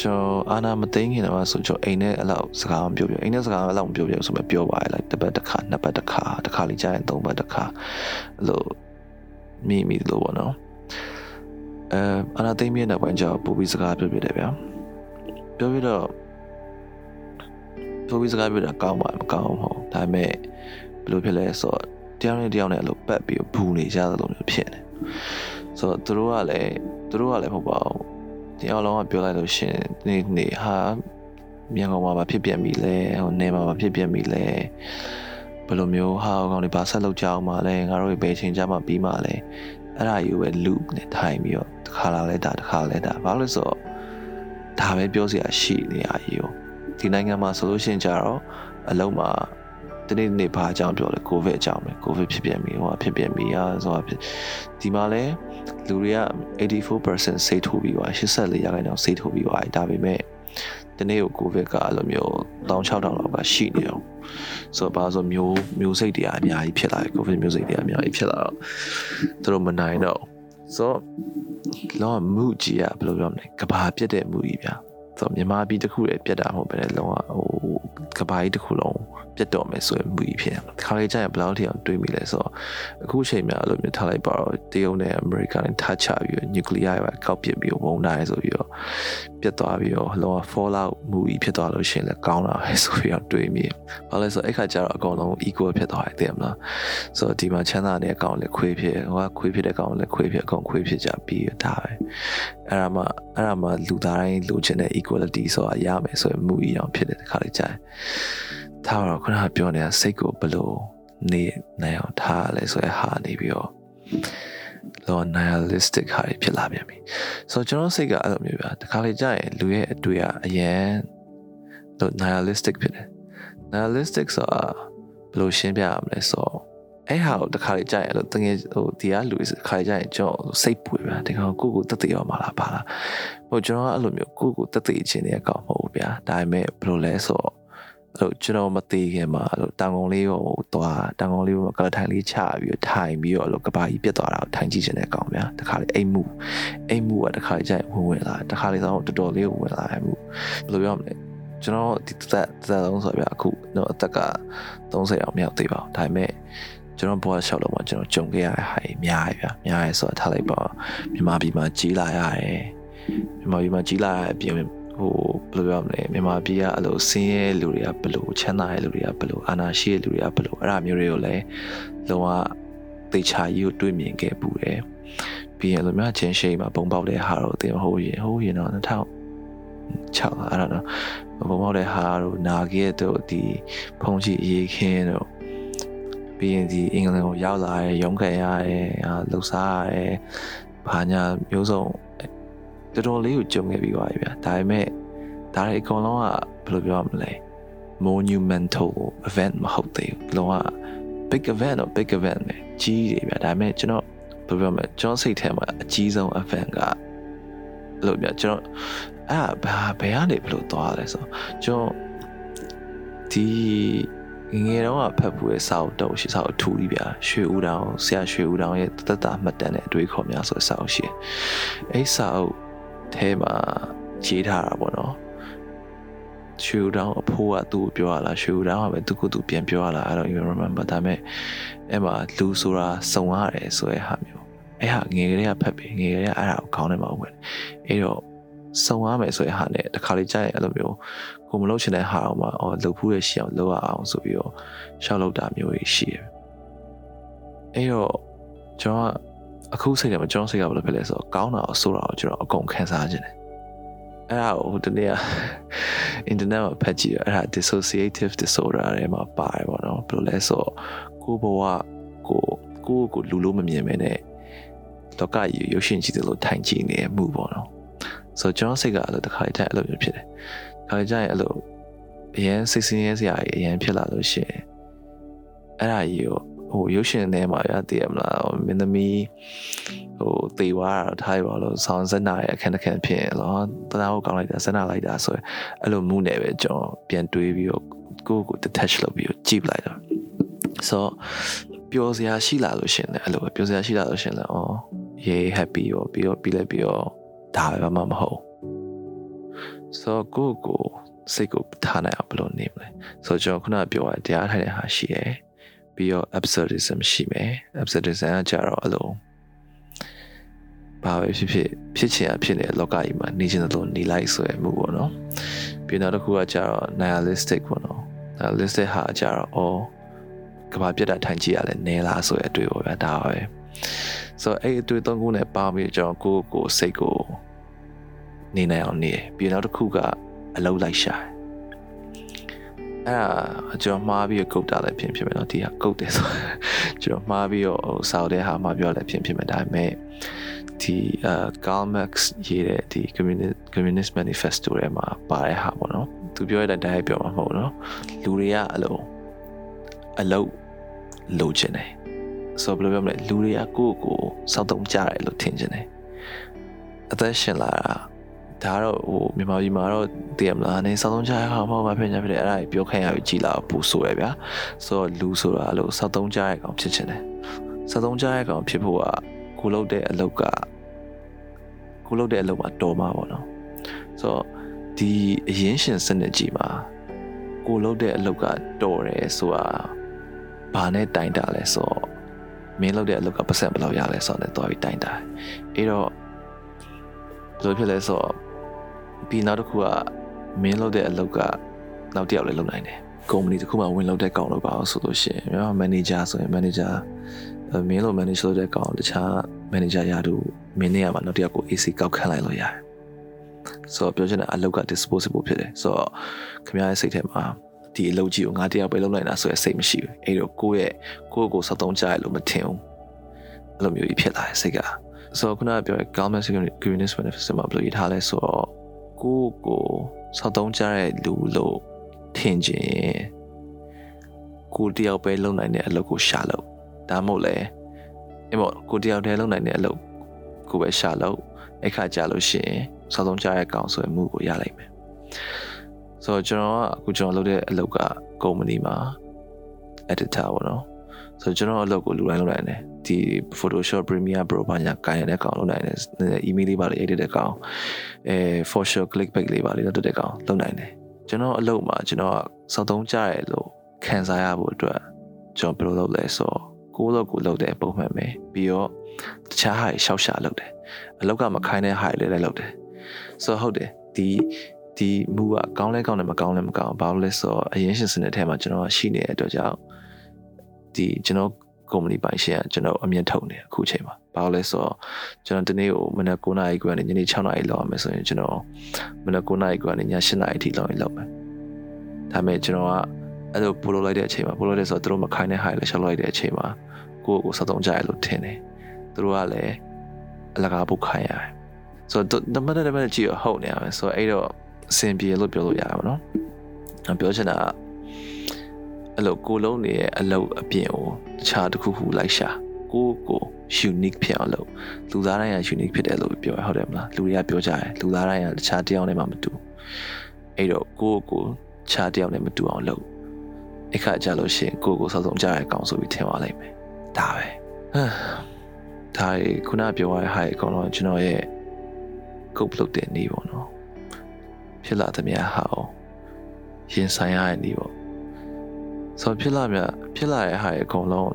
Speaker 1: ကျွန်တော်အာနာမသိငင်တော့ဆိုကျွန်တော်အိမ်နဲ့အဲ့လောက်စကားမပြောပြအိမ်နဲ့စကားအဲ့လောက်မပြောပြဆိုမှပြောပါလေတစ်ပတ်တစ်ခါနှစ်ပတ်တစ်ခါတစ်ခါလေးကြာရင်သုံးပတ်တစ်ခါအဲ့လိုမိမိလို့ပေါ့နော်အဲအနာသိမ့်မြင့်တဲ့ဘက်ကျတော့ပို့ပြီးစကားပြောပြတယ်ဗျာပြောပြီးတော့ ပို့ပြီးစကားပြောတာကောင်းပါမကောင်းဘူးမဟုတ်ဒါပေမဲ့ဘယ်လိုဖြစ်လဲဆိုတော့တယောက်နဲ့တယောက်နဲ့အဲ့လိုပတ်ပြီးဘူနေကြသလိုမျိုးဖြစ်နေဆိုတော့သူတို့ကလည်းသူတို့ကလည်းမဟုတ်ပါဘူးတယောက်လုံးကပြောလိုက်လို့ရှင်နေနေဟာမြန်ကောင်မှာမဖြစ်ပြက်မိလဲဟိုနေမှာမဖြစ်ပြက်မိလဲဘယ်လိုမျိုးဟာကောင်တွေဘာဆက်လုပ်ကြအောင်မလဲငါတို့ဘယ်ချိန်ကြမှာပြီးမှလဲအဲ့ဒါယူပဲလူနဲ့ထိုင်ပြီးတော့တစ်ခါလာလဲတာတစ်ခါလဲတာဘာလို့လဲဆိုတော့ဒါပဲပြောစရာရှိနေရည်ရော ဒီနိုင်ငံမှာဆိုလို့ရှိရင်ကြတော့အလုံးမှာတနေ့နေ့ဘာအကြောင်းပြောလဲကိုဗစ်အကြောင်းပဲကိုဗစ်ဖြစ်ပြန်ပြီဟိုဖြစ်ပြန်ပြီอ่ะဆိုတာဖြစ်ဒီမှာလဲလူတွေက84%စိတ်ထိုးပြီးသွား84ရာခိုင်နှုန်းစိတ်ထိုးပြီးသွားဒါပေမဲ့ဒီနေ့ကိုကိုဗစ်ကအဲ့လိုမျိုး16000လောက်ကရှိနေအောင်ဆိုတော့ဘာလို့မျိုးမျိုးစိတ်တွေအများကြီးဖြစ်လာတယ်ကိုဗစ်မျိုးစိတ်တွေအများကြီးဖြစ်လာတော့သူတို့မနိုင်တော့ဆိုတော့လောကမှုကြီးอ่ะဘယ်လိုပြောမလဲကဘာပြတ်တဲ့မှုကြီးဗျာ ဆိုတော့မြန်မာပြည်တစ်ခုတည်းပြတ်တာမဟုတ်ပဲလေလုံးဝဟိုကဘာကြီးတစ်ခုလုံးပြတ်တော့မယ်ဆိုရင်မှုကြီးဖြစ်တယ်။ခါလေးကျရင်ဘယ်လောက်ထိအောင်တွေးမိလဲဆိုတော့အခုချိန်မှာအဲ့လိုမျိုးထားလိုက်ပါတော့တရုတ်နဲ့အမေရိကန်နဲ့ထားချပြီးနျူကလ িয়ার ပဲကောက်ပစ်ပြီးဝုန်းတိုင်းဆိုပြီးတော့ပြတ်သွားပြီးတော့လောက fallout မှုကြီးဖြစ်သွားလို့ရှိရင်လည်းကောင်းတာပဲဆိုပြီးတော့တွေးမိ။ဘာလဲဆိုအဲ့ခါကျတော့အကောင်လုံး equal ဖြစ်သွားတယ်သိရမလား။ဆိုတော့ဒီမှာချမ်းသာတဲ့အကောင်လည်းခွေးဖြစ်ဟိုကခွေးဖြစ်တဲ့ကောင်လည်းခွေးဖြစ်အကောင်ခွေးဖြစ်ကြပြီးဒါပဲ။အဲ့ဒါမှအဲ့ဒါမှလူသားတိုင်းလိုချင်တဲ့ equality ဆိုတာရမယ်ဆိုရင်မှုကြီးအောင်ဖြစ်တဲ့ခါလေးကြာတယ်။ဒါတော့ခုနကပြောနေတာစိတ်ကိုဘလို့နေနိုင်အောင်ထားလဲဆိုရဟာနေပြီးတော့လော nihilistic ဟာဖြစ်လာပြန်ပြီ။ဆိုတော့ကျွန်တော်စိတ်ကအဲ့လိုမျိုးပြတခါလေကြာရင်လူရဲ့အတွေ့အရန်လို့ nihilistic ဖြစ်တယ်။ nihilistic ဆိုတာဘလို့ရှင်းပြရမလဲဆိုတော့ အဲ့ဟာကိုတခါလေကြာရင်လို့တကယ်ဟိုဒီကလူတခါလေကြာရင်ကျွန်တော်စိတ်ပူဗျာဒီကောင်ကိုကိုတက်သေးရောမှာလားပါလားဟိုကျွန်တော်ကအဲ့လိုမျိုးကိုကိုတက်သေးခြင်းတဲ့အကောင်မဟုတ်ဘူးဗျာဒါပေမဲ့ဘလို့လဲဆိုတော့အဲ့လိုကျွန်တော်မသေးခင်မှာအဲ့လိုတန်ကုန်လေးကိုသွားတန်ကုန်လေးကိုကလထိုင်လေးချပြီးတော့ထိုင်ပြီးတော့အဲ့လိုကဘာကြီးပြတ်သွားတာကိုထိုင်ကြည့်ခြင်းတဲ့အကောင်ဗျာတခါလေအိမ်မှုအိမ်မှုကတခါလေကြာရင်ဝင်ဝင်လာတခါလေတော့တော်တော်လေးဝင်လာမှုဘယ်လိုပြောမလဲကျွန်တော်ဒီသက်သက်လုံးဆိုပြအခုတော့အသက်က30အောင်မရောက်သေးပါဘူးဒါပေမဲ့ ကျွန်တော်ဘွားလျှောက်လို့မှကျွန်တော်ကြုံခဲ့ရတဲ့ဟာကြီးများရပြများရဆိုတာထားလိုက်ပါမြန်မာပြည်မှာကြီးလာရတယ်မြန်မာပြည်မှာကြီးလာရတဲ့အပြင်ဟိုဘယ်လိုပြောမလဲမြန်မာပြည်ကအဲ့လိုဆင်းရဲလူတွေကဘယ်လိုချမ်းသာတဲ့လူတွေကဘယ်လိုအာဏာရှိတဲ့လူတွေကဘယ်လိုအဲ့ဒါမျိုးတွေကိုလည်းလုံးဝသေချာကြီးကိုတွေးမြင်ခဲ့ပူတယ်ပြီးရင်လိုမျိုးချင်းရှိမှာပုံပေါက်တဲ့ဟာတော့တင်ဟိုရင်ဟိုရင်တော့2000 6အဲ့တော့ဘုံမောက်တဲ့ဟာတို့နာခဲ့တို့ဒီဖုံးရှိအေးခင်းတို့ ပြီးရင်ဒီအင်္ဂလန်ကိုရောက်လာရဲရုံးခံရတယ်လှုပ်ရှားရတယ်ဘာညာမျိုးစုံတော်တော်လေးကိုကြုံခဲ့ပြီးပါပြီဗျာဒါပေမဲ့ဒါတွေအကုန်လုံးကဘယ်လိုပြောရမလဲ monumental event မဟုတ်သေးဘူးလုံးဝ big event တော့ big event ပဲကြီးတယ်ဗျာဒါပေမဲ့ကျွန်တော်ဘယ်လိုပြောမလဲကျွန်တော်စိတ်ထဲမှာအကြီးဆုံး event ကလို့ဗျာကျွန်တော်အဲ့ဘာဘယ်ကနေဘယ်လိုသွားလဲဆိုကျွန်တော်ဒီ ငငယ်တော့ဖတ်ဖို့ရဲ့စာအုပ်တော့ရှိစာအုပ်ထူကြီးဗျာရွှေဦးတောင်ဆရာရွှေဦးတောင်ရဲ့တသက်တာမှတ်တမ်းတဲ့အတွေ့အခေါ်များဆိုတဲ့စာအုပ်ရှိအဲ့စာအုပ်ထဲမှာရေးထားတာပေါ့နော်ရွှေဦးတောင်အဖိုးကသူ့ကိုပြောရလားရွှေဦးတောင်ကပဲသူ့ကိုယ်သူပြန်ပြောရလား I don't even remember ဒါပေမဲ့အဲ့မှာလူဆိုတာစုံရတယ်ဆိုတဲ့ဟာမျိုးအဲ့ဟာငယ်ကလေးကဖတ်ပြီးငယ်ကလေးကအဲ့ဒါကိုခေါင်းထဲမှာဝင်အဲ့တော့ စုံရမယ်ဆိုတဲ့ဟာနဲ့တခါလေးကြာရင်အဲ့လိုမျိုးကိုမလုပ်ချင်တဲ့ဟာအောင်မှာအော်လုပ်ဖို့ရရှိအောင်လုပ်ရအောင်ဆိုပြီးတော့ရှောက်လုပ်တာမျိုးကြီးရှိတယ်အဲ့တော့ကျွန်တော်အခုစိတ်ထဲမှာကျွန်တော်စိတ်ကဘယ်လိုဖြစ်လဲဆိုတော့ကောင်းတာကိုဆိုးတာကိုကျွန်တော်အကုန်ခံစားခြင်းတယ်အဲ့ဒါကိုဒီနေ့ကအင်တာနက်မှာဖတ်ကြည့်ရအဲ့ဒါ dissociative disorder တွေမှာပါတယ်ပေါ့နော်ဘယ်လိုလဲဆိုတော့ကိုဘဝကိုကိုကိုလူလို့မမြင်မဲနဲ့လောကကြီးရုပ်ရှင်ကြည့်တယ်လို့ထိုင်ကြည့်နေမှုပေါ့နော် ဆိုတော့ကျွန်တော်စိတ်ကအဲ့လိုတစ်ခါတည်းအဲ့လိုမျိုးဖြစ်တယ်ခါကြရင်အဲ့လိုအရင်စိတ်ဆင်းရဲစရာကြီးအရင်ဖြစ်လာလို့ရှိရင်အဲ့ဒါကြီးကိုဟိုရုပ်ရှင်ထဲမှာရတည်ရမလားမင်းသမီးဟိုတေဝါတော့ထားရပါလို့ဆောင်းစက်နာရဲ့အခန်းတစ်ခန်းဖြစ်လောတနာကိုကောင်းလိုက်တာစက်နာလိုက်တာဆိုရင်အဲ့လိုမှုနဲ့ပဲကျွန်တော်ပြန်တွေးပြီးတော့ကိုယ့်ကို detach လုပ်ပြီးတော့ကြည့်လိုက်တော့ဆိုပျော်စရာရှိလာလို့ရှင်လည်းအဲ့လိုပဲပျော်စရာရှိလာလို့ရှင်လည်းအော် yay happy ရောပြီးတော့ပြီးလည်းပြီးတော့ ဒါပဲမှမဟုတ်ဆိုတော့ကိုကိုစိတ်ကိုထားနိုင်အောင်ဘယ်လိုနေမလဲဆိုတော့ကျွန်တော်ခုနပြောရတရားထိုင်တဲ့ဟာရှိရယ်ပြီးတော့ absurdism ရှိမယ် absurdism ကကြတော့အလုံးဘာဘာပဲဖြစ်ဖြစ်ဖြစ်ချင်ရဖြစ်နေတဲ့လောကကြီးမှာနေချင်တဲ့လိုနေလိုက်ဆိုရမှုပေါ့နော်ပြီးနောက်တစ်ခုကကျတော့ nihilistic ပေါ့နော် nihilistic ဟာကျတော့အော်ကဘာပြတ်တာထိုင်ကြည့်ရလဲနဲလားဆိုရအတွေ့ပေါ့ဗျာဒါပါပဲ ဆိုတော့အဲ့အတွေ့သုံးခုနဲ့ပေါင်းပြီးကျွန်တော်ကိုယ့်ကိုစိတ်ကိုနေနိုင်အောင်နေပြီးနောက်တစ်ခုကအလုံးလိုက်ရှာအဲ့ဒါကျွန်တော်မှားပြီးကုတ်တာလည်းဖြစ်ဖြစ်မယ်နော်ဒီကကုတ်တယ်ဆိုကျွန်တော်မှားပြီးတော့ဟိုစောက်တဲ့ဟာမှာပြောလည်းဖြစ်ဖြစ်မယ်ဒါပေမဲ့ဒီအာ Karl Marx ရေးတဲ့ဒီ Communist Communist Manifesto ထဲမှာပါတဲ့ဟာပေါ့နော်သူပြောရတဲ့တိုင်းပြောမှာမဟုတ်နော်လူတွေကအလုံးအလုံးလိုချင်တယ်ဆိုဘယ်လိုပြောမလဲလူတွေကကိုယ့်ကို စောက်တုံးကြတယ်လို့ထင်ချင်တယ်အသက်ရှင်လာတာဒါတော့ဟိုမြန်မာပြည်မှာတော့တည်ရမလားနေစောက်တုံးကြရအောင်မဟုတ်ပါဖြစ်နေဖြစ်တယ်အဲ့ဒါပြောခိုင်းရပြီးကြည်လာပူဆိုရဗျာဆိုတော့လူဆိုတာအဲ့လိုစောက်တုံးကြရအောင်ဖြစ်ချင်တယ်စောက်တုံးကြရအောင်ဖြစ်ဖို့ကကိုလုပ်တဲ့အလုပ်ကကိုလုပ်တဲ့အလုပ်မှာတော်မှာပေါ့နော်ဆိုတော့ဒီအရင်ရှင်စနစ်ကြီးမှာကိုလုပ်တဲ့အလုပ်ကတော်တယ်ဆိုတာဘာနဲ့တိုင်တာလဲဆိုတော့ မင်းလုပ်တဲ့အလုပ်ကပတ်စံဘယ်လောက်ရလဲဆိုတော့လည်းတွားပြီးတိုင်တာအဲ့တော့ဘယ်လိုဖြစ်လဲဆိုတော့ပြီးနောက်တစ်ခုကမင်းလုပ်တဲ့အလုပ်ကနောက်တစ်ယောက်လည်းလုပ်နိုင်တယ်ကုမ္ပဏီတစ်ခုမှဝင်လုပ်တဲ့ကောင်လို့ပါအောင်ဆိုလို့ရှိရင်မြန်မာ manager ဆိုရင် manager မင်းလို့ manage လုပ်တဲ့ကောင်တခြား manager ရတူမင်းနေရာမှာနောက်တစ်ယောက်ကို AC ကောက်ခန့်လိုက်လို့ရတယ်ဆိုတော့ပြောချင်တာအလုပ်က disposable ဖြစ်တယ်ဆိုတော့ခင်ဗျားရဲ့စိတ်ထဲမှာ ဒီအလုပ်ကြီးကိုငါတယောက်ပဲလုပ်နိုင်တာဆိုရယ်စိတ်မရှိဘူးအဲ့တော့ကိုယ့်ရဲ့ကိုယ့်ကိုစောက်တုံးကြရလို့မထင်ဘူးအဲ့လိုမျိုးကြီးဖြစ်လာတယ်စိတ်ကဆိုတော့ခုနကပြောတဲ့ government communist manifesto မှာဘယ်လိုရေးထားလဲဆိုတော့ကိုယ့်ကိုစောက်တုံးကြတဲ့လူလို့ထင်ခြင်းကိုတယောက်ပဲလုပ်နိုင်တဲ့အလုပ်ကိုရှာလို့ဒါမှမဟုတ်လေအဲ့မို့ကိုတယောက်တည်းလုပ်နိုင်တဲ့အလုပ်ကိုပဲရှာလို့အခါကြလို့ရှိရင်စောက်တုံးကြတဲ့ကောင်ဆိုရမှုကိုရလိုက်မယ် ဆိုတော့ကျွန်တော်ကအခုကျွန်တော်လုပ်တဲ့အလုပ်ကကုမ္ပဏီမှာ editor ပေါ့နော်ဆိုတော့ကျွန်တော်အလုပ်ကိုလူတိုင်းလုပ်နိုင်တယ်ဒီ Photoshop Premiere Pro ဘာညာကိုင်ရတဲ့ကောင်လုပ်နိုင်တယ် email လေးပါလေး edit တဲ့ကောင်အဲ for sure clickbait လေးပါလေးလုပ်တဲ့ကောင်လုပ်နိုင်တယ်ကျွန်တော်အလုပ်မှာကျွန်တော်ကစောက်သုံးကြရလို့ခံစားရဖို့အတွက်ကျွန်တော်ဘယ်လိုလုပ်လဲဆိုတော့ကိုယ်လုပ်ကိုလုပ်တဲ့ပုံမှန်ပဲပြီးတော့တခြားဟာရှောက်ရှာလုပ်တယ်အလုပ်ကမခိုင်းတဲ့ဟာတွေလည်းလုပ်တယ်ဆိုတော့ဟုတ်တယ်ဒီ ဒီမူကကောင်းလဲကောင်းတယ်မကောင်းလဲမကောင်းဘာလို့လဲဆိုတော့အရင်ရှင်စနစ်ထဲမှာကျွန်တော်ရှိနေတဲ့အတွက်ကြောင့်ဒီကျွန်တော်ကုမ္ပဏီပိုင်ရှင်ကကျွန်တော်အမြင်ထုတ်နေအခုချိန်မှာဘာလို့လဲဆိုတော့ကျွန်တော်ဒီနေ့ကိုမနက်9နာရီခွဲနဲ့ညနေ6နာရီလောက်အောင်မယ်ဆိုရင်ကျွန်တော်မနက်9နာရီခွဲနဲ့ည7နာရီအထိလောက်ရင်လောက်မယ်ဒါပေမဲ့ကျွန်တော်ကအဲ့လိုပို့လို့လိုက်တဲ့အချိန်မှာပို့လို့လိုက်ဆိုတော့သူတို့မခိုင်းတဲ့ဟာတွေလည်းရှောက်လိုက်တဲ့အချိန်မှာကိုယ့်ကိုစသုံးကြရလို့ထင်တယ်သူတို့ကလည်းအလကားပုတ်ခိုင်းရတယ်ဆိုတော့တမန်တမန်ကြည့်ရဟုတ်နေရမယ်ဆိုတော့အဲ့တော့ အဆင်ပြေလို့ပြောလို့ရပါတော့ပြောချင်တာကအဲ့လိုကိုလုံးနေရဲ့အလုပ်အပြင်ကိုတခြားတစ်ခုခုလိုက်ရှာကိုကို unique ဖြစ်အောင်လုပ်လူသားတိုင်းက unique ဖြစ်တယ်လို့ပြောရဟုတ်တယ်မလားလူတွေကပြောကြတယ်လူသားတိုင်းကတခြားတယောက်နဲ့မှမတူအဲ့တော့ကိုကိုခြားတယောက်နဲ့မတူအောင်လုပ်အခါကြလို့ရှိရင်ကိုကိုစောစောကြရအောင်ဆိုပြီးထင်သွားလိုက်မယ်ဒါပဲဒါခုနပြောရတဲ့ဟာအကောင်တော့ကျွန်တော်ရဲ့ကုတ်လုပ်တဲ့နေပေါ့နော် ဖြစ်လာသမျှဟာရင်ဆိုင်ရတဲ့နေပေါ့ဆိုဖြစ်လာမြဖြစ်လာတဲ့ဟာအကုန်လုံး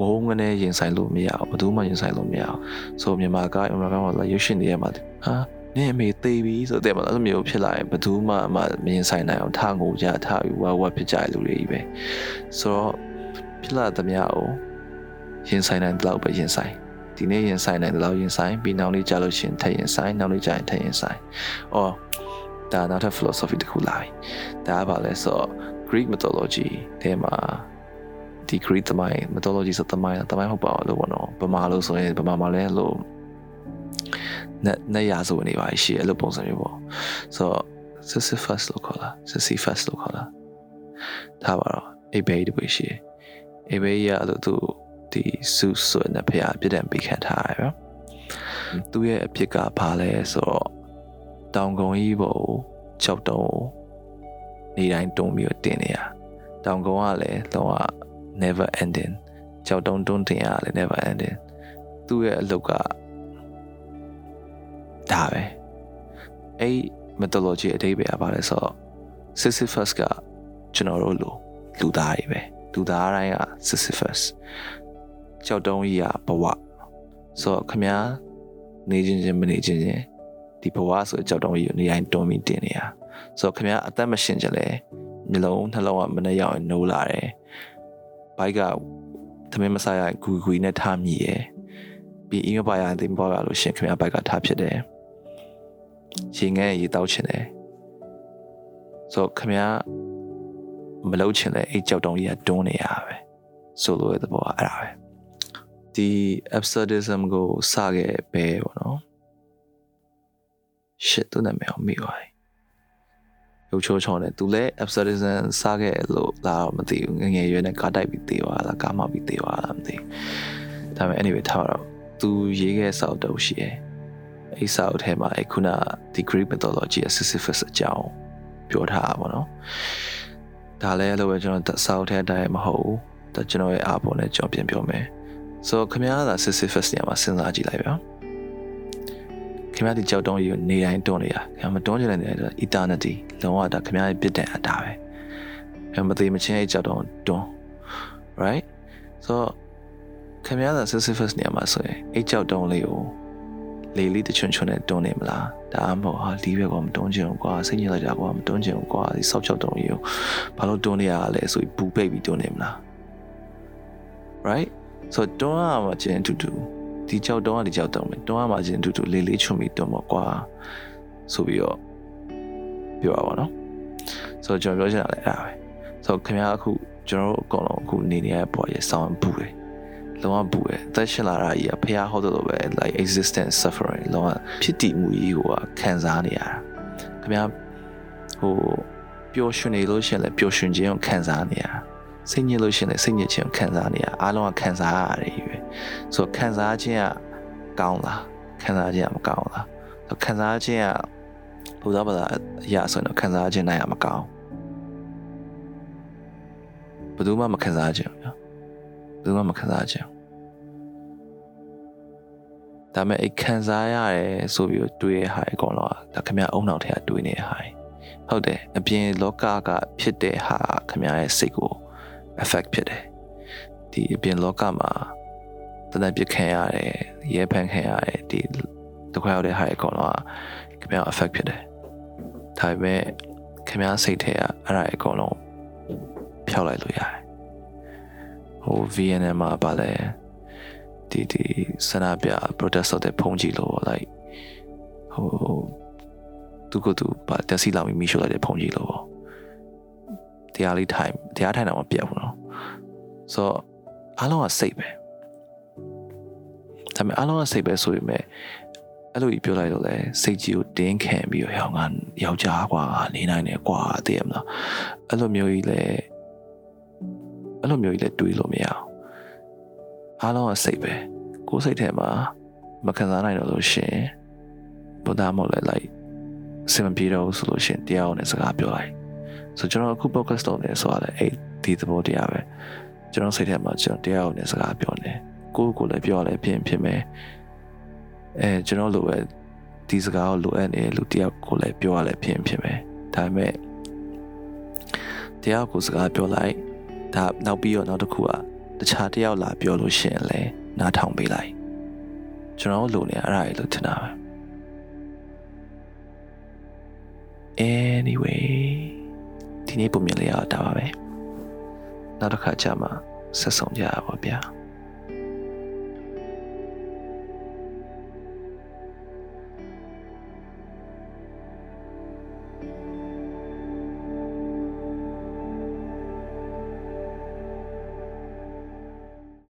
Speaker 1: ဝုန်းငနဲ့ရင်ဆိုင်လို့မရဘူးဘယ်သူမှရင်ဆိုင်လို့မရဘူးဆိုမြန်မာကမြန်မာကမှလာရုပ်ရှင်တွေမှာဟာနင့်အမေသေးပြီဆိုတဲ့မှာအဲ့လိုမျိုးဖြစ်လာရင်ဘယ်သူမှမရင်ဆိုင်နိုင်အောင်ထားငိုကြထားပြီးဝါဝါဖြစ်ကြတဲ့လူတွေကြီးပဲဆိုတော့ဖြစ်လာသမျှကိုရင်ဆိုင်နိုင်တဲ့လောက်ပဲရင်ဆိုင် ဒီနေ့ရင်ဆိုင်နိုင်တဲ့လောက်ရင်ဆိုင်ပြီးနောက်နေ့ကြာလို့ရှင်ထပ်ရင်ဆိုင်နောက်နေ့ကြာရင်ထပ်ရင်ဆိုင်အော်ဒါနောက်ထပ် philosophy တစ်ခုလာပြီဒါကဘာလဲဆိုတော့ Greek mythology ထဲမှာဒီ Greek သမိုင်း mythology ဆိုသမိုင်းသမိုင်းဟုတ်ပါလို့ပေါ့နော်ဗမာလို့ဆိုရင်ဗမာမှာလည်းလို့နဲ့နဲ့ရဆိုနေပါရှိအဲ့လိုပုံစံမျိုးပေါ့ဆိုတော့ Sisyphus လို့ခေါ်တာ Sisyphus လို့ခေါ်တာဒါပါတော့အိဘေးတပွေရှိအိဘေးရလို့သူ ဒီစုဆွနဲ့ဖះပြစ်ဒဏ်ပေးခံထားရရောသူရဲ့အဖြစ်ကဘာလဲဆိုတော့တောင်ကုန်းကြီးပေါ်၆တုံးနေတိုင်းတုံးပြီးတော့တင်နေရတောင်ကုန်းကလည်းလုံးဝ never ending ကြောက်တုံးတွန်းတင်ရလည်း never ending သူ့ရဲ့အလုပ်ကဒါပဲအဲ့ mythology အတိတ်ပဲပါလဲဆိုတော့ Sisyphus ကကျွန်တော်တို့လူလူသားတွေပဲလူသားတိုင်းက Sisyphus ကြောက်တုံးကြီးကဘဝဆိုတော့ခမည်းနေချင်းချင်းမနေချင်းချင်းဒီဘဝဆိုကြောက်တုံးကြီးကိုနေတိုင်းတွန်းပြီးတင်နေရဆိုတော့ခမည်းအသက်မရှင်ကြလဲမျိုးလုံးနှလုံးကမနှရောက်ရင်နိုးလာတယ်ဘိုက်ကသမင်းမစားရဂူဂူနဲ့ထားမိရယ်ပြီးအင်းမပါရရင်တင်ပေါ်ရလို့ရှင်ခမည်းဘိုက်ကထားဖြစ်တယ်ရေငဲရေတောက်ချင်တယ်ဆိုတော့ခမည်းမလုပ်ချင်လဲအဲ့ကြောက်တုံးကြီးကတွန်းနေရပဲဆိုလိုတဲ့ဘောကအဲ့ဒါပဲ ဒီ absurdism ကိုစခဲ့ပဲပေါ့နော် shit သူနာမည်အောင်မိသွားတယ်ရုပ်ချိုးချောင်းနဲ့သူလည်း absurdism စားခဲ့လို့လာတော့မသိဘူးငငယ်ရွယ်နဲ့ကားတိုက်ပြီးသေးသွားလားကားမောက်ပြီးသေးသွားလားမသိဘူးဒါပေမဲ့ anyway ထားတော့သူရေးခဲ့စောက်တုပ်ရှိရဲ့အဲ့စောက်ထဲမှာအဲ့ခုနဒီ Greek mythology Sisyphus အကြောင်းပြောထားတာပေါ့နော်ဒါလည်းလို့ပဲကျွန်တော်စောက်ထဲအတိုင်းမဟုတ်ဘူးဒါကျွန်တော်ရဲ့အားပေါ်နဲ့ကျွန်တော်ပြန်ပြောမယ် ဆိုတော့ခင်ဗျားက Sisyphus ညမှာစဉ်းစားကြည့်လိုက်ပါခင်ဗျားဒီကြောက်တုံးကြီးကိုနေတိုင်းတွန်းနေတာခင်ဗျားမတွန်းချင်တဲ့နေရာတော့ eternity လုံးဝဒါခင်ဗျားရဲ့ပြစ်ဒဏ်အတာပဲခင်ဗျားမသေးမချင်းအဲ့ကြောက်တုံးတွန်း right ဆိုတော့ခင်ဗျားက Sisyphus နေရာမှာဆိုရင်အဲ့ကြောက်တုံးလေးကိုလေလေးတချွန်းချွန်းနဲ့တွန်းနေမလားဒါမှမဟုတ်ဟာလီးဘက်ကမတွန်းချင်ဘူးကွာစိတ်ညစ်လိုက်တာကွာမတွန်းချင်ဘူးကွာဒီဆောက်ချောက်တုံးကြီးကိုဘာလို့တွန်းနေရလဲဆိုပြီးပူပိတ်ပြီးတွန်းနေမလား right ဆိုတော့တွန်းရမှာချင်းတူတူဒီကြောက်တုံးကဒီကြောက်တုံးပဲတွန်းရမှာချင်းတူတူလေးလေးချွန်ပြီးတွန်းပေါ့ကွာဆိုပြီးတော့ပြောရပါတော့ဆိုတော့ကျွန်တော်ပြောချင်တာလည်းအဲ့ဒါပဲဆိုတော့ခင်ဗျားအခုကျွန်တော်တို့အကုန်လုံးအခုနေနေရတဲ့ဘဝရဲ့ဆောင်းပူတယ်လုံးဝပူတယ်အသက်ရှင်လာတာကြီးကဖះဟောတဲ့လိုပဲ like existence suffering လုံးဝဖြစ်တည်မှုကြီးကိုခံစားနေရတာခင်ဗျားဟိုပျော်ရွှင်နေလို့ရှိရင်လည်းပျော်ရွှင်ခြင်းကိုခံစားနေရတာ စိတ်ညစ်လို့ရှိရင်လည်းစိတ်ညစ်ခြင်းကိုခံစားနေရအားလုံးကခံစားရတယ်ပဲဆိုတော့ခံစားခြင်းကကောင်းလားခံစားခြင်းကမကောင်းလားခံစားခြင်းကဘုရားဘာသာအရာဆိုရင်တော့ခံစားခြင်းနိုင်ရမကောင်းဘယ်သူမှမခံစားခြင်းဘူးဘယ်သူမှမခံစားခြင်းဒါပေမဲ့အဲ့ခံစားရတယ်ဆိုပြီးတွေးရဟာအကောင်တော့ဒါခင်ဗျအုံနောက်ထဲကတွေးနေတဲ့ဟာဟုတ်တယ်အပြင်လောကကဖြစ်တဲ့ဟာခင်ဗျရဲ့စိတ်ကို effect ဖြစ်တယ်ဒီအပြင်လောကမှာတနက်ပြခံရတယ်ရဲဖန်ခံရတယ်ဒီဒုက္ခရောက်တဲ့ဟာအကောင်တော့ခင်ဗျ effect ဖြစ်တယ်ဒါပေမဲ့ခင်ဗျစိတ်ထဲကအဲ့ဒါအကောင်လုံးဖျောက်လိုက်လို့ရတယ်ဟို VNN မှာပါလဲဒီဒီဆန္ဒပြ protest တဲ့ဖုန်းကြီးလို့ like ဟိုသူကသူပါတက်စီလောင်ပြီးမိရှို့လိုက်တဲ့ဖုန်းကြီးလို့ပေါ့ တရားလေးထိုင်တရားထိုင်တော့မပြတ်ဘူးเนาะဆိုတော့အားလုံးကစိတ်ပဲဒါပေမဲ့အားလုံးကစိတ်ပဲဆိုပေမဲ့အဲ့လိုကြီးပြောလိုက်တော့လေစိတ်ကြီးကိုတင်းခံပြီးတော့ဟောင်းကယောက်ျားကွာနေနိုင်တယ်ကွာသိရမလားအဲ့လိုမျိုးကြီးလေအဲ့လိုမျိုးကြီးလည်းတွေးလို့မရအောင်အားလုံးကစိတ်ပဲကိုယ်စိတ်ထဲမှာမခံစားနိုင်တော့လို့ရှင်ဘုရားမို့လဲလိုက်စင်မပြေတော့ဆိုလို့ရှင်တရားနဲ့စကားပြောလိုက် ဆိုကျွန်တော်အခု podcast လုပ်နေဆိုရလဲအဲ့ဒီသဘောတရားပဲကျွန်တော်စိတ်ထဲမှာကျွန်တော်တရားနဲ့စကားပြောနေကိုယ့်ကိုယ်လည်းပြောရလဲဖြစ်ဖြစ်မယ်အဲကျွန်တော်လိုပဲဒီစကားကိုလိုအပ်နေလူတယောက်ကိုလည်းပြောရလဲဖြစ်ဖြစ်မယ်ဒါပေမဲ့တရားကိုစကားပြောလိုက်ဒါနောက်ပြီးတော့နောက်တစ်ခုကတခြားတယောက်လာပြောလို့ရှိရင်လည်းနားထောင်ပေးလိုက်ကျွန်တော်လိုနေအဲ့ဒါကြီးလို့ထင်တာပဲ anyway ဒီနေ့ပုံမြင်လေးရတာပါပဲနောက်တစ်ခါကျမှဆက်ဆောင်ကြရပါဗျာ